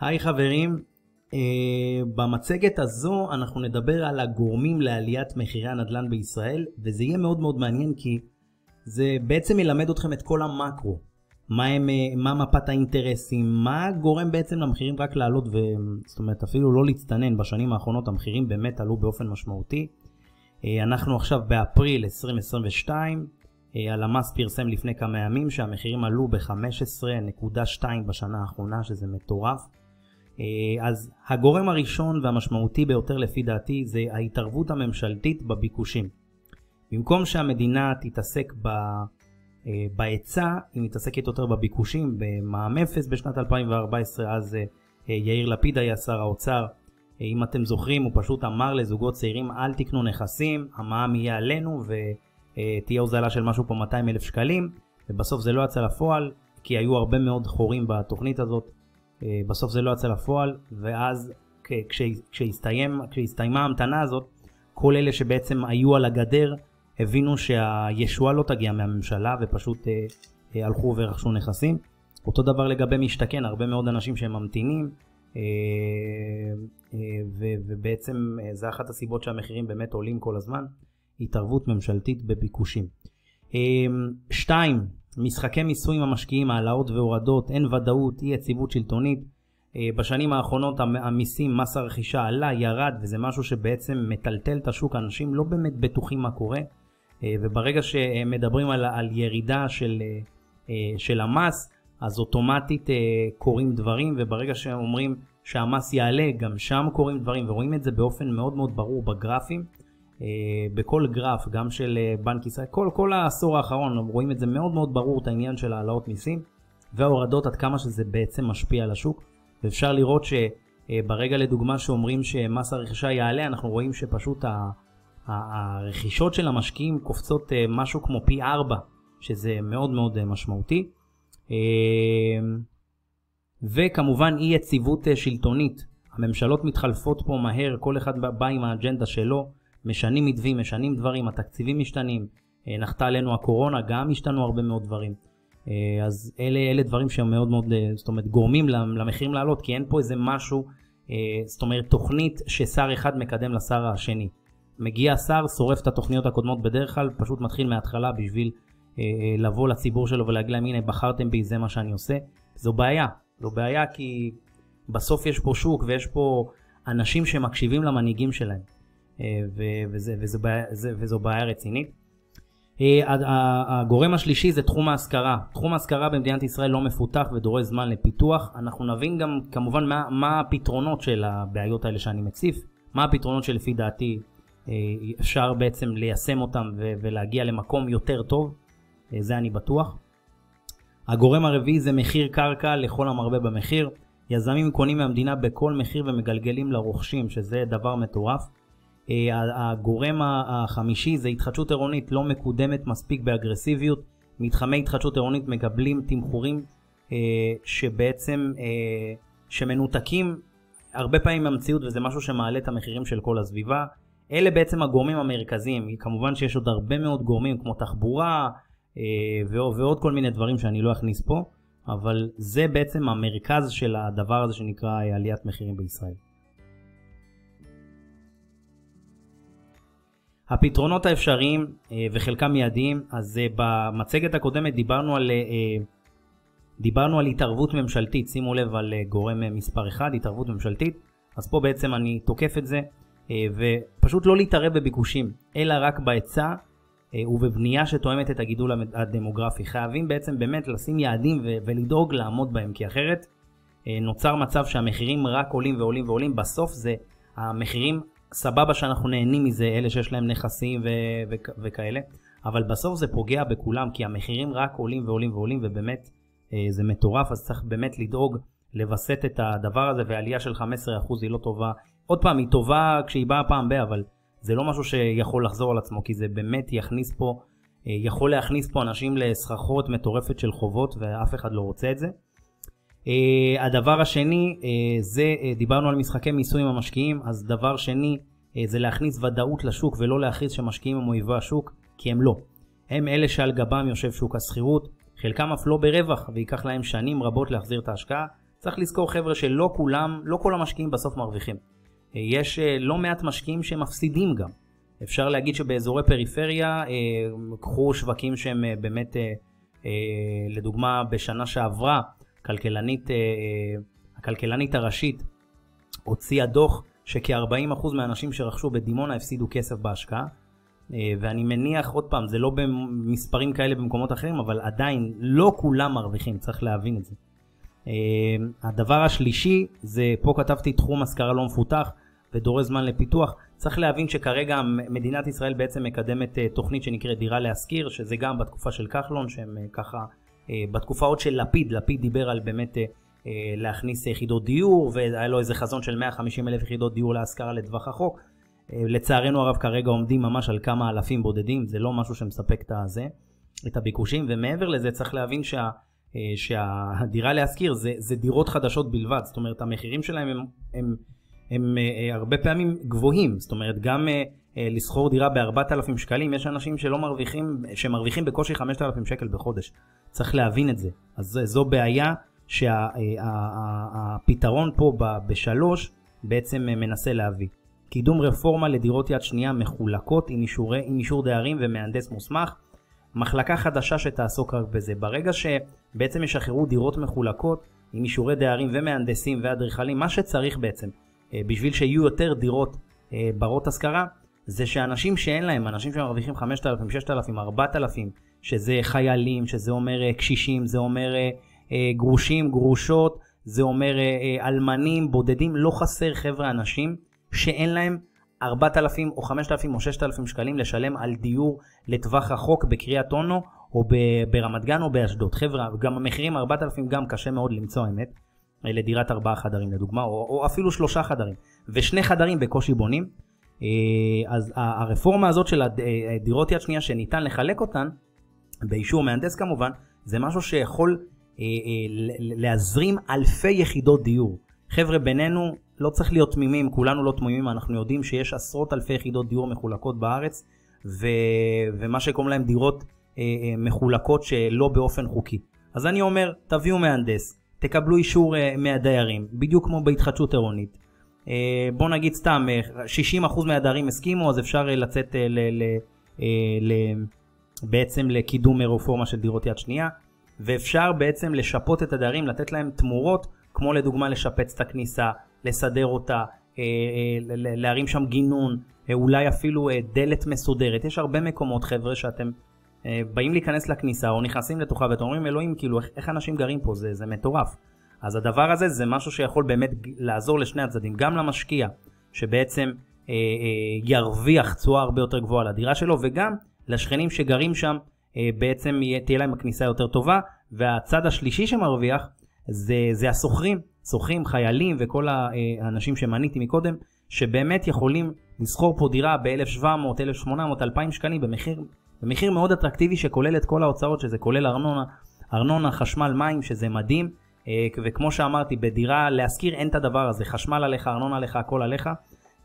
היי חברים, uh, במצגת הזו אנחנו נדבר על הגורמים לעליית מחירי הנדל"ן בישראל, וזה יהיה מאוד מאוד מעניין כי זה בעצם ילמד אתכם את כל המקרו. מה, הם, uh, מה מפת האינטרסים, מה גורם בעצם למחירים רק לעלות, ו... זאת אומרת אפילו לא להצטנן, בשנים האחרונות המחירים באמת עלו באופן משמעותי. Uh, אנחנו עכשיו באפריל 2022, הלמ"ס פרסם לפני כמה ימים שהמחירים עלו ב-15.2 בשנה האחרונה, שזה מטורף. אה, אז הגורם הראשון והמשמעותי ביותר לפי דעתי זה ההתערבות הממשלתית בביקושים. במקום שהמדינה תתעסק ב... אה, בהיצע, היא מתעסקת יותר בביקושים, במע"מ אפס בשנת 2014, אז אה, יאיר לפיד היה שר האוצר. אם אתם זוכרים, הוא פשוט אמר לזוגות צעירים, אל תקנו נכסים, המע"מ יהיה עלינו ותהיה הוזלה של משהו פה 200 אלף שקלים, ובסוף זה לא יצא לפועל, כי היו הרבה מאוד חורים בתוכנית הזאת. אה, בסוף זה לא יצא לפועל, ואז כשהסתיים, כשהסתיימה ההמתנה הזאת, כל אלה שבעצם היו על הגדר הבינו שהישועה לא תגיע מהממשלה ופשוט אה, אה, הלכו ורכשו נכסים. אותו דבר לגבי משתכן, הרבה מאוד אנשים שהם ממתינים, ובעצם זה אחת הסיבות שהמחירים באמת עולים כל הזמן, התערבות ממשלתית בביקושים. שתיים, משחקי מיסוי עם המשקיעים, העלאות והורדות, אין ודאות, אי יציבות שלטונית. אה, בשנים האחרונות המיסים, מס הרכישה עלה, ירד, וזה משהו שבעצם מטלטל את השוק, אנשים לא באמת בטוחים מה קורה, אה, וברגע שמדברים על, על ירידה של, אה, של המס, אז אוטומטית קורים דברים, וברגע שאומרים שהמס יעלה, גם שם קורים דברים, ורואים את זה באופן מאוד מאוד ברור בגרפים. אה, בכל גרף, גם של אה, בנק ישראל, כל, כל העשור האחרון, רואים את זה מאוד מאוד ברור, את העניין של העלאות מיסים וההורדות, עד כמה שזה בעצם משפיע על השוק. ואפשר לראות שברגע אה, לדוגמה שאומרים שמס הרכישה יעלה, אנחנו רואים שפשוט הרכישות של המשקיעים קופצות משהו כמו פי 4, שזה מאוד מאוד משמעותי. וכמובן אי יציבות שלטונית. הממשלות מתחלפות פה מהר, כל אחד בא עם האג'נדה שלו. משנים מתווים, משנים דברים, התקציבים משתנים, אה, נחתה עלינו הקורונה, גם השתנו הרבה מאוד דברים. אה, אז אלה, אלה דברים שהם מאוד מאוד, אה, זאת אומרת, גורמים למחירים לעלות, כי אין פה איזה משהו, זאת אומרת, תוכנית ששר אחד מקדם לשר השני. מגיע שר, שורף את התוכניות הקודמות בדרך כלל, פשוט מתחיל מההתחלה בשביל לבוא לציבור שלו ולהגיד להם, הנה, בחרתם בי, זה מה שאני עושה. זו בעיה, זו בעיה כי בסוף יש פה שוק ויש פה אנשים שמקשיבים למנהיגים שלהם. אה, וזו בעיה רצינית. אה, הגורם השלישי זה תחום ההשכרה. תחום ההשכרה במדינת ישראל לא מפותח ודורש זמן לפיתוח. אנחנו נבין גם כמובן מה, מה הפתרונות של הבעיות האלה שאני מציף, מה הפתרונות שלפי דעתי אה, אפשר בעצם ליישם אותם ולהגיע למקום יותר טוב, זה אני בטוח. הגורם הרביעי זה מחיר קרקע לכל המרבה במחיר. יזמים קונים מהמדינה בכל מחיר ומגלגלים לרוכשים, שזה דבר מטורף. אה, הגורם החמישי זה התחדשות עירונית לא מקודמת מספיק באגרסיביות. מתחמי התחדשות עירונית מקבלים תמחורים אה, שבעצם, אה, שמנותקים הרבה פעמים מהמציאות וזה משהו שמעלה את המחירים של כל הסביבה. אלה בעצם הגורמים המרכזיים. כמובן שיש עוד הרבה מאוד גורמים כמו תחבורה ועוד כל מיני דברים שאני לא אכניס פה, אבל זה בעצם המרכז של הדבר הזה שנקרא עליית מחירים בישראל. הפתרונות האפשריים אה, וחלקם מיידיים, אז אה, במצגת הקודמת דיברנו על, אה, דיברנו על התערבות ממשלתית, שימו לב על גורם מספר 1, התערבות ממשלתית, אז פה בעצם אני תוקף את זה, ופשוט לא להתערב בביקושים, אלא רק בהיצע ובבנייה שתואמת את הגידול הדמוגרפי. חייבים בעצם באמת לשים יעדים ולדאוג לעמוד בהם, כי אחרת נוצר מצב שהמחירים רק עולים ועולים ועולים, בסוף זה המחירים סבבה שאנחנו נהנים מזה, אלה שיש להם נכסים ו- ו- וכאלה, אבל בסוף זה פוגע בכולם, כי המחירים רק עולים ועולים ועולים, ובאמת אה, זה מטורף, אז צריך באמת לדאוג לווסת את הדבר הזה, ועלייה של 15% היא לא טובה. עוד פעם, היא טובה כשהיא באה פעם ב- אבל זה לא משהו שיכול לחזור על עצמו, כי זה באמת יכניס פה, אה, יכול להכניס פה אנשים לסחרחורת מטורפת של חובות, ואף אחד לא רוצה את זה. Uh, הדבר השני, uh, זה, uh, דיברנו על משחקי מיסוי עם המשקיעים, אז דבר שני uh, זה להכניס ודאות לשוק ולא להכריז שמשקיעים הם אויבי השוק, כי הם לא. הם אלה שעל גבם יושב שוק השכירות, חלקם אף לא ברווח וייקח להם שנים רבות להחזיר את ההשקעה. צריך לזכור חבר'ה שלא כולם, לא כל המשקיעים בסוף מרוויחים. אה, יש אה, לא מעט משקיעים שמפסידים גם. אפשר להגיד שבאזורי פריפריה, קחו שווקים שהם באמת, לדוגמה בשנה שעברה, כלכלנית, הכלכלנית הראשית הוציאה דוח שכ-40% מהאנשים שרכשו בדימונה הפסידו כסף בהשקעה. אה, ואני מניח, עוד פעם, זה לא במספרים כאלה במקומות אחרים, אבל עדיין לא כולם מרוויחים, צריך להבין את זה. אה, הדבר השלישי, זה פה כתבתי תחום השכרה לא מפותח ודורש זמן לפיתוח. צריך להבין שכרגע מדינת ישראל בעצם מקדמת אה, תוכנית שנקראת דירה להשכיר, שזה גם בתקופה של כחלון, שהם ככה, בתקופה עוד של לפיד, לפיד דיבר על באמת להכניס יחידות דיור, והיה לו איזה חזון של 150 אלף יחידות דיור להשכרה לטווח החוק. אה, לצערנו הרב כרגע עומדים ממש על כמה אלפים בודדים, זה לא משהו שמספק את הזה, את הביקושים, ומעבר לזה צריך להבין שה, אה, שהדירה להשכיר זה, זה דירות חדשות בלבד, זאת אומרת המחירים שלהם הם, הם, הם, הם אה, הרבה פעמים גבוהים, זאת אומרת גם לסחור דירה ב-4,000 שקלים, יש אנשים שלא מרוויחים, שמרוויחים בקושי 5,000 שקל בחודש, צריך להבין את זה, אז זו בעיה שהפתרון פה בשלוש בעצם מנסה להביא. קידום רפורמה לדירות יד שנייה מחולקות עם, אישורי, עם אישור דיירים ומהנדס מוסמך. מחלקה חדשה שתעסוק רק בזה. ברגע שבעצם ישחררו דירות מחולקות עם אישורי דיירים ומהנדסים ואדריכלים, מה שצריך בעצם אה, בשביל שיהיו יותר דירות אה, ברות השכרה, זה שאנשים שאין להם, אנשים שמרוויחים 5,000, 6,000, 4,000, שזה חיילים, שזה אומר אה, קשישים, זה אומר גרושים, גרושות, זה אומר אלמנים, בודדים, לא חסר חבר'ה אנשים שאין להם 4,000 או 5,000 או 6,000 שקלים לשלם על דיור לטווח רחוק בקריית אונו או ברמת גן או באשדוד. חבר'ה, גם המחירים 4,000 גם קשה מאוד למצוא האמת, לדירת ארבעה חדרים לדוגמה, או, או אפילו שלושה חדרים, ושני חדרים בקושי בונים. אה, אז הרפורמה הזאת של הדירות יד שנייה שניתן לחלק אותן, באישור מהנדס כמובן, זה משהו שיכול אה, אה, להזרים אלפי יחידות דיור. חבר'ה, בינינו, לא צריך להיות תמימים, כולנו לא תמימים, אנחנו יודעים שיש עשרות אלפי יחידות דיור מחולקות בארץ, ו... ומה שקוראים להם דירות אה, אה, מחולקות שלא באופן חוקי. אז אני אומר, תביאו מהנדס, תקבלו אישור אה, מהדיירים, בדיוק כמו בהתחדשות עירונית. אה, בוא נגיד סתם, אה, 60% מהדיירים הסכימו, אז אפשר אה, לצאת אה, ל... ל... אה, ל... בעצם לקידום רפורמה של דירות יד שנייה, ואפשר בעצם לשפות את הדיירים, לתת להם תמורות, כמו לדוגמה לשפץ את הכניסה, לסדר אותה, אה, אה, להרים שם גינון, אה, אולי אפילו דלת מסודרת. יש הרבה מקומות, חבר'ה, שאתם באים להיכנס לכניסה או נכנסים לתוכה ואתם אומרים, אלוהים, כאילו, איך אנשים גרים פה? זה, זה מטורף. אז הדבר הזה זה משהו שיכול באמת לעזור לשני הצדדים, גם למשקיע, שבעצם אה, אה, ירוויח תשואה הרבה יותר גבוהה לדירה שלו, וגם לשכנים שגרים שם, אה, בעצם תהיה להם הכניסה יותר טובה, והצד השלישי שמרוויח זה, זה השוכרים, שוכרים, חיילים וכל האנשים שמניתי מקודם, שבאמת יכולים לסחור פה דירה ב-1,700, 1,800, 2,000 שקלים במחיר, במחיר מאוד אטרקטיבי שכולל את כל ההוצאות, שזה כולל ארנונה, ארנונה, חשמל, מים, שזה מדהים. אה, וכמו שאמרתי, בדירה להשכיר אין את הדבר הזה, חשמל עליך, ארנונה עליך, הכל עליך,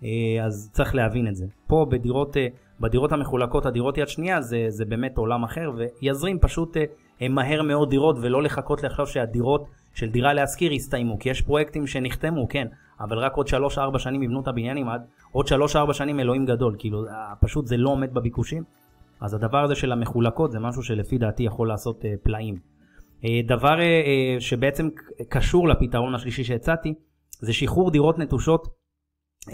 אה, אז צריך להבין את זה. פה בדירות, אה, בדירות המחולקות, הדירות יד שנייה, זה, זה באמת עולם אחר, ויזרים פשוט מהר מאוד דירות, ולא לחכות לחשוב שהדירות של דירה להשכיר יסתיימו, כי יש פרויקטים שנחתמו, כן, אבל רק עוד 3-4 שנים יבנו את הבניינים, עד עוד 3-4 שנים אלוהים גדול, כאילו פשוט זה לא עומד בביקושים. אז הדבר הזה של המחולקות זה משהו שלפי דעתי יכול לעשות פלאים. Uh, דבר uh, שבעצם קשור לפתרון השלישי שהצעתי, זה שחרור דירות נטושות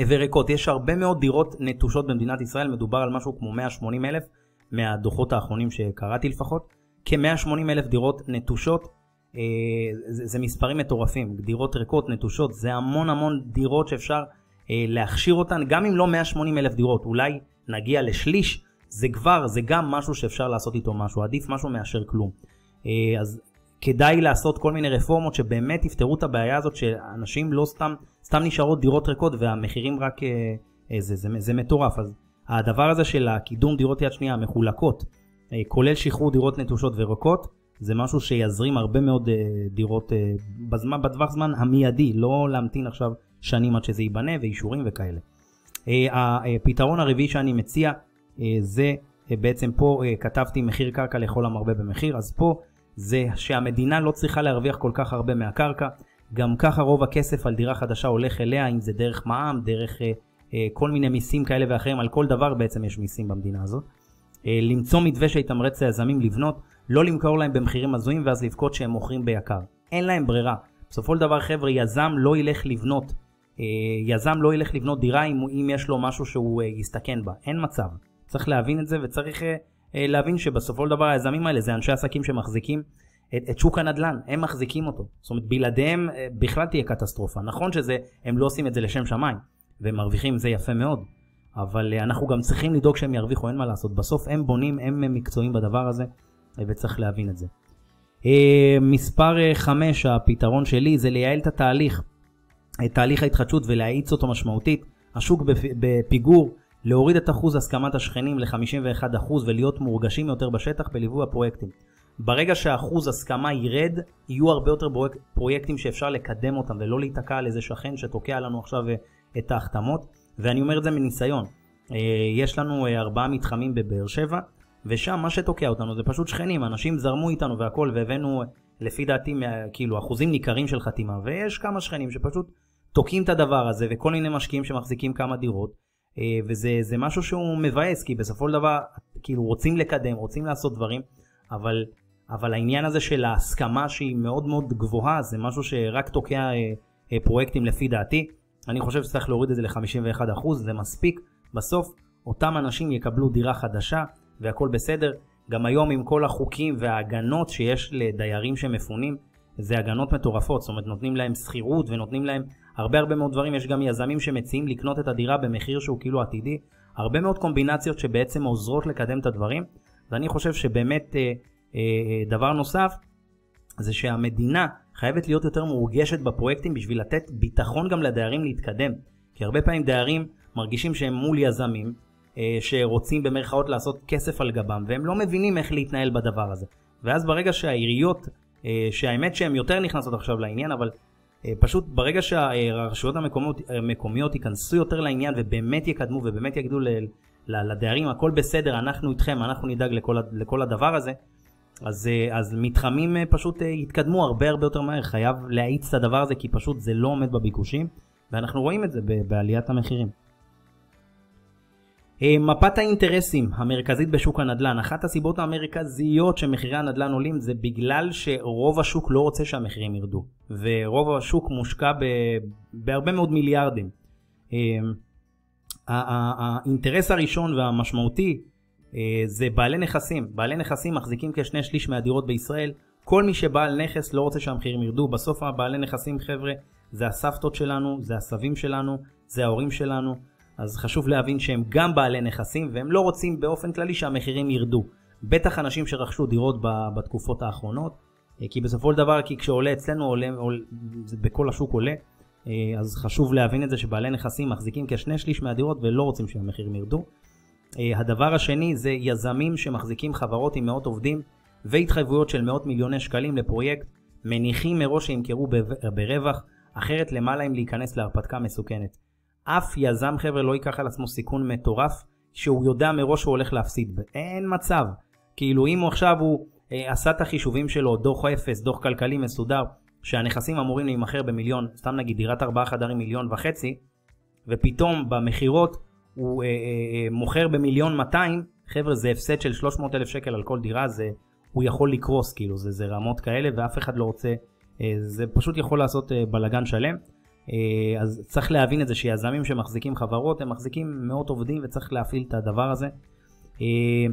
וריקות. יש הרבה מאוד דירות נטושות במדינת ישראל, מדובר על משהו כמו 180 אלף מהדוחות האחרונים שקראתי לפחות, כ-180 אלף דירות נטושות אה, זה, זה מספרים מטורפים, דירות ריקות, נטושות, זה המון המון דירות שאפשר אה, להכשיר אותן, גם אם לא 180 אלף דירות, אולי נגיע לשליש, זה כבר, זה גם משהו שאפשר לעשות איתו משהו, עדיף משהו מאשר כלום. אה, אז כדאי לעשות כל מיני רפורמות שבאמת יפתרו את הבעיה הזאת, שאנשים לא סתם, סתם נשארות דירות ריקות והמחירים רק, אה, אה, זה, זה, זה, מטורף. אז הדבר הזה של הקידום דירות יד שנייה מחולקות, אה, כולל שחרור דירות נטושות וריקות, זה משהו שיזרים הרבה מאוד uh, דירות uh, בזמן, בטווח זמן המיידי, לא להמתין עכשיו שנים עד שזה ייבנה ואישורים וכאלה. Uh, הפתרון הרביעי שאני מציע uh, זה uh, בעצם פה uh, כתבתי מחיר קרקע לכל המרבה במחיר, אז פה זה שהמדינה לא צריכה להרוויח כל כך הרבה מהקרקע, גם ככה רוב הכסף על דירה חדשה הולך אליה, אם זה דרך מע"מ, דרך אה, אה, כל מיני מיסים כאלה ואחרים, על כל דבר בעצם יש מיסים במדינה הזאת. אה, למצוא מתווה שיתמרץ ליזמים לבנות, לא למכור להם במחירים הזויים ואז לבכות שהם מוכרים ביקר. אין להם ברירה. בסופו של דבר חבר'ה, יזם לא ילך לבנות. אה, יזם לא ילך לבנות דירה אם, אם יש לו משהו שהוא אה, יסתכן בה. אין מצב. צריך להבין את זה וצריך אה, להבין שבסופו של דבר היזמים האלה זה אנשי עסקים שמחזיקים את, את שוק הנדל"ן, הם מחזיקים אותו. זאת אומרת, בלעדיהם אה, בכלל תהיה קטסטרופה. נכון שהם לא עושים את זה לשם שמיים, והם מרוויחים זה יפה מאוד, אבל אה, אנחנו גם צריכים לדאוג שהם ירוויחו, אין מה לעשות. בסוף הם בונים, הם מקצועיים בדבר הזה, אה, וצריך להבין את זה. מספר 5, הפתרון שלי זה לייעל את התהליך, את תהליך ההתחדשות ולהאיץ אותו משמעותית. השוק בפיגור, להוריד את אחוז הסכמת השכנים ל-51% ולהיות מורגשים יותר בשטח בליווי הפרויקטים. ברגע שהאחוז הסכמה ירד, יהיו הרבה יותר פרויקטים שאפשר לקדם אותם ולא להיתקע על איזה שכן שתוקע לנו עכשיו אה, את ההחתמות. ואני אומר את זה מניסיון. אה, יש לנו אה, ארבעה מתחמים בבאר שבע, ושם מה שתוקע אותנו זה פשוט שכנים, אנשים זרמו איתנו והכל, והבאנו לפי דעתי כאילו אחוזים ניכרים של חתימה, ויש כמה שכנים שפשוט תוקעים את הדבר הזה, וכל מיני משקיעים שמחזיקים כמה דירות, וזה משהו שהוא מבאס, כי בסופו של דבר כאילו רוצים לקדם, רוצים לעשות דברים, אבל אבל העניין הזה של ההסכמה שהיא מאוד מאוד גבוהה זה משהו שרק תוקע אה, אה, פרויקטים לפי דעתי. אני חושב שצריך להוריד את זה ל-51%, זה מספיק. בסוף אותם אנשים יקבלו דירה חדשה והכל בסדר. גם היום עם כל החוקים וההגנות שיש לדיירים שמפונים, זה הגנות מטורפות, זאת אומרת נותנים להם שכירות ונותנים להם הרבה הרבה מאוד דברים, יש גם יזמים שמציעים לקנות את הדירה במחיר שהוא כאילו עתידי, הרבה מאוד קומבינציות שבעצם עוזרות לקדם את הדברים, ואני חושב שבאמת אה, אה, אה, דבר נוסף, זה שהמדינה חייבת להיות יותר מורגשת בפרויקטים בשביל לתת ביטחון גם לדיירים להתקדם. כי הרבה פעמים דיירים מרגישים שהם מול יזמים, אה, שרוצים במרכאות לעשות כסף על גבם, והם לא מבינים איך להתנהל בדבר הזה. ואז ברגע שהעיריות, שהאמת שהן יותר נכנסות עכשיו לעניין, אבל פשוט ברגע שהרשויות המקומיות, ייכנסו יותר לעניין ובאמת יקדמו ובאמת יגידו לדיירים הכל בסדר, אנחנו איתכם, אנחנו נדאג לכל, לכל הדבר הזה, אז, אה, אז מתחמים אה, פשוט אה, יתקדמו הרבה הרבה יותר מהר, חייב להאיץ את הדבר הזה כי פשוט זה לא עומד בביקושים ואנחנו רואים את זה בעליית המחירים. מפת האינטרסים המרכזית בשוק הנדל"ן, אחת הסיבות המרכזיות שמחירי הנדל"ן עולים זה בגלל שרוב השוק לא רוצה שהמחירים ירדו ורוב השוק מושקע ב, בהרבה מאוד מיליארדים. האינטרס הראשון והמשמעותי אה, זה בעלי נכסים. בעלי נכסים מחזיקים כשני שליש מהדירות בישראל. כל מי שבעל נכס לא רוצה שהמחירים ירדו. בסוף הבעלי נכסים, חבר'ה, זה הסבתות שלנו, זה הסבים שלנו, זה ההורים שלנו. אז חשוב להבין שהם גם בעלי נכסים, והם לא רוצים באופן כללי שהמחירים ירדו. בטח אנשים שרכשו דירות בתקופות האחרונות, אה, כי בסופו של דבר, כי כשעולה אצלנו, עולה, עולה, זה בכל השוק עולה, אה, אז חשוב להבין את זה שבעלי נכסים מחזיקים כשני שליש מהדירות ולא רוצים שהמחירים ירדו. אה, הדבר השני זה יזמים שמחזיקים חברות עם מאות עובדים והתחייבויות של מאות מיליוני שקלים לפרויקט, מניחים מראש שימכרו ברווח, אחרת למה להם להיכנס להרפתקה מסוכנת. אף יזם חבר'ה לא ייקח על עצמו סיכון מטורף שהוא יודע מראש שהוא הולך להפסיד. אין מצב. כאילו אם הוא עכשיו הוא אה, עשה את החישובים שלו, דוח אפס, דוח כלכלי מסודר, שהנכסים אמורים להימכר במיליון, סתם נגיד דירת ארבעה חדרים מיליון וחצי, ופתאום במכירות הוא אה, אה, אה, מוכר במיליון 200, חבר'ה זה הפסד של 300 אלף שקל על כל דירה, זה, הוא יכול לקרוס, כאילו, זה, זה רמות כאלה ואף אחד לא רוצה, אה, זה פשוט יכול לעשות אה, בלאגן שלם. אה, אז צריך להבין את זה שיזמים שמחזיקים חברות, הם מחזיקים מאות עובדים וצריך להפעיל את הדבר הזה. אה,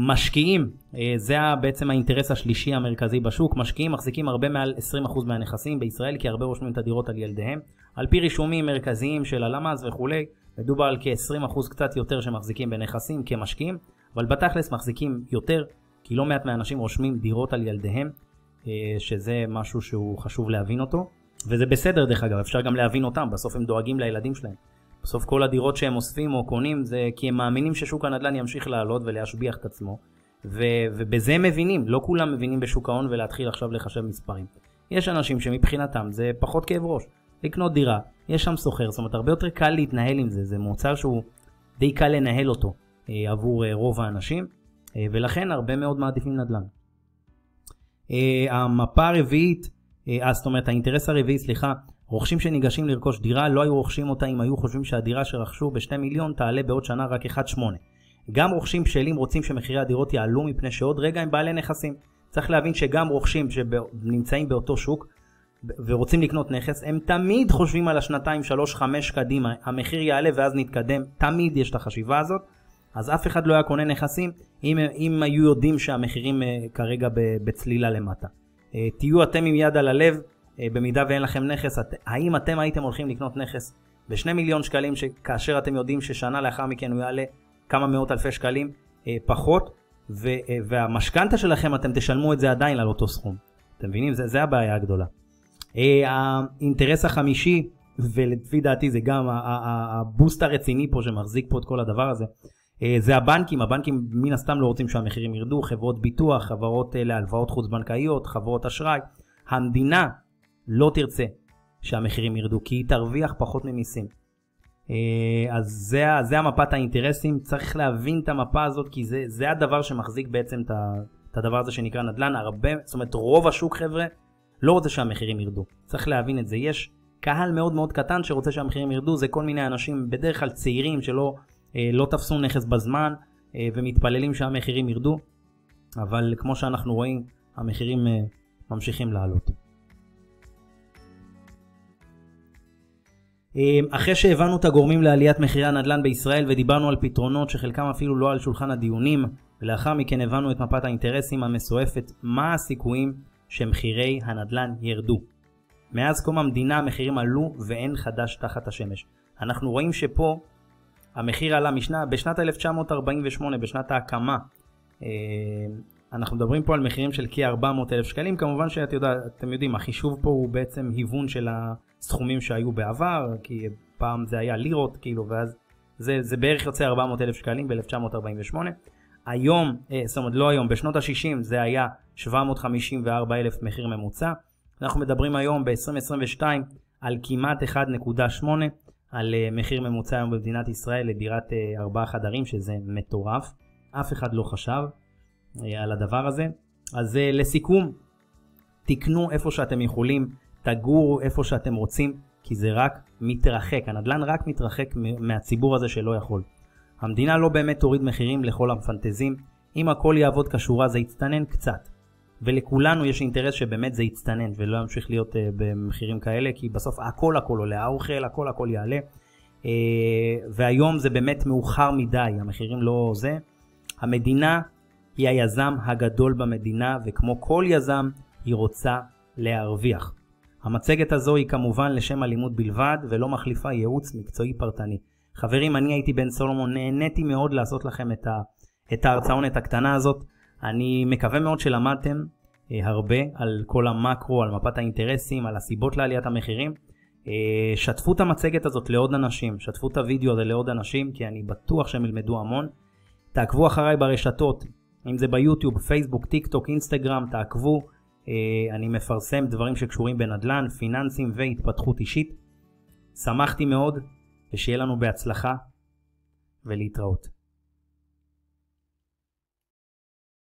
משקיעים, אה, זה בעצם האינטרס השלישי המרכזי בשוק, משקיעים מחזיקים הרבה מעל 20% מהנכסים בישראל כי הרבה רושמים את הדירות על ילדיהם. על פי רישומים מרכזיים של הלמ"ס וכולי, מדובר על כ-20% קצת יותר שמחזיקים בנכסים כמשקיעים, אבל בתכלס מחזיקים יותר, כי לא מעט מהאנשים רושמים דירות על ילדיהם, אה, שזה משהו שהוא חשוב להבין אותו, וזה בסדר דרך אגב, אפשר גם להבין אותם, בסוף הם דואגים לילדים שלהם. בסוף כל הדירות שהם אוספים או קונים זה כי הם מאמינים ששוק הנדל"ן ימשיך לעלות ולהשביח את עצמו, ו- ובזה הם מבינים, לא כולם מבינים בשוק ההון ולהתחיל עכשיו לחשב מספרים. יש אנשים שמבחינתם זה פחות כאב ראש. לקנות דירה, יש שם סוחר, זאת אומרת הרבה יותר קל להתנהל עם זה, זה מוצר שהוא די קל לנהל אותו אה, עבור אה, רוב האנשים, אה, ולכן הרבה מאוד מעדיפים נדל"ן. אה, המפה הרביעית אה, זאת אומרת, האינטרס הרביעי, סליחה, רוכשים שניגשים לרכוש דירה לא היו רוכשים אותה אם היו חושבים שהדירה שרכשו ב-2 מיליון תעלה בעוד שנה רק 1.8. גם רוכשים בשלים רוצים שמחירי הדירות יעלו מפני שעוד רגע הם בעלי נכסים. צריך להבין שגם רוכשים שנמצאים באותו שוק ורוצים לקנות נכס, הם תמיד חושבים על השנתיים, שלוש, חמש קדימה, המחיר יעלה ואז נתקדם, תמיד יש את החשיבה הזאת. אז אף אחד לא היה קונה נכסים אם, אם היו יודעים שהמחירים אה, כרגע בצלילה למטה. אה, תהיו אתם עם יד על הלב, במידה ואין לכם נכס, את, האם אתם הייתם הולכים לקנות נכס ב-2 מיליון שקלים, כאשר אתם יודעים ששנה לאחר מכן הוא יעלה כמה מאות אלפי שקלים פחות, והמשכנתה שלכם אתם תשלמו את זה עדיין על אותו סכום. אתם מבינים? זה, זה הבעיה הגדולה. האינטרס החמישי, ולפי דעתי זה גם הבוסט הרציני פה שמחזיק פה את כל הדבר הזה, אה, זה הבנקים, הבנקים מן הסתם לא רוצים שהמחירים ירדו, חברות ביטוח, חברות אה, להלוואות חוץ בנקאיות, חברות אשראי. המדינה לא תרצה שהמחירים ירדו כי היא תרוויח פחות ממיסים. אה, אז זה, זה המפת האינטרסים, צריך להבין את המפה הזאת כי זה, זה הדבר שמחזיק בעצם את הדבר הזה שנקרא נדל"ן. הרבה, זאת אומרת רוב השוק חבר'ה לא רוצה שהמחירים ירדו. צריך להבין את זה. יש קהל מאוד מאוד קטן שרוצה שהמחירים ירדו, זה כל מיני אנשים בדרך כלל צעירים שלא אה, לא תפסו נכס בזמן אה, ומתפללים שהמחירים ירדו, אבל כמו שאנחנו רואים, המחירים ממשיכים לעלות. אחרי שהבנו את הגורמים לעליית מחירי הנדל"ן בישראל ודיברנו על פתרונות שחלקם אפילו לא על שולחן הדיונים, ולאחר מכן הבנו את מפת האינטרסים המסועפת, מה הסיכויים שמחירי הנדל"ן ירדו. מאז קום המדינה המחירים עלו ואין חדש תחת השמש. אנחנו רואים שפה המחיר עלה משנה, בשנת 1948, בשנת ההקמה, אה, אנחנו מדברים פה על מחירים של כ-400 אלף שקלים, כמובן שאתם יודע, יודעים, החישוב פה הוא בעצם היוון של הסכומים שהיו בעבר, כי פעם זה היה לירות, כאילו, ואז זה, זה בערך יוצא 400 אלף שקלים ב-1948. היום, אה, זאת אומרת לא היום, בשנות ה-60 זה היה 754 אלף מחיר ממוצע. אנחנו מדברים היום ב-2022 על כמעט 1.8 על אה, מחיר ממוצע היום במדינת ישראל לדירת אה, ארבעה חדרים, שזה מטורף. אף אחד לא חשב על הדבר הזה. אז לסיכום, תקנו איפה שאתם יכולים, תגורו איפה שאתם רוצים, כי זה רק מתרחק, הנדל"ן רק מתרחק מהציבור הזה שלא יכול. המדינה לא באמת תוריד מחירים לכל המפנטזים, אם הכל יעבוד כשורה זה יצטנן קצת. ולכולנו יש אינטרס שבאמת זה יצטנן ולא ימשיך להיות uh, במחירים כאלה, כי בסוף הכל הכל עולה, האוכל הכל הכל יעלה. Uh, והיום זה באמת מאוחר מדי, המחירים לא זה. המדינה היא היזם הגדול במדינה, וכמו כל יזם, היא רוצה להרוויח. המצגת הזו היא כמובן לשם הלימוד בלבד, ולא מחליפה ייעוץ מקצועי פרטני. חברים, אני הייתי בן סולומון, נהניתי מאוד לעשות לכם את, ה, את ההרצאונת הקטנה הזאת. אני מקווה מאוד שלמדתם אה, הרבה על כל המקרו, על מפת האינטרסים, על הסיבות לעליית המחירים. אה, שתפו את המצגת הזאת לעוד אנשים, שתפו את הוידאו הזה לעוד אנשים, כי אני בטוח שהם ילמדו המון. תעקבו אחריי ברשתות, אם זה ביוטיוב, פייסבוק, טיק טוק, אינסטגרם, תעקבו. אה, אני מפרסם דברים שקשורים בנדל"ן, פיננסים והתפתחות אישית. שמחתי מאוד, ושיהיה לנו בהצלחה, ולהתראות.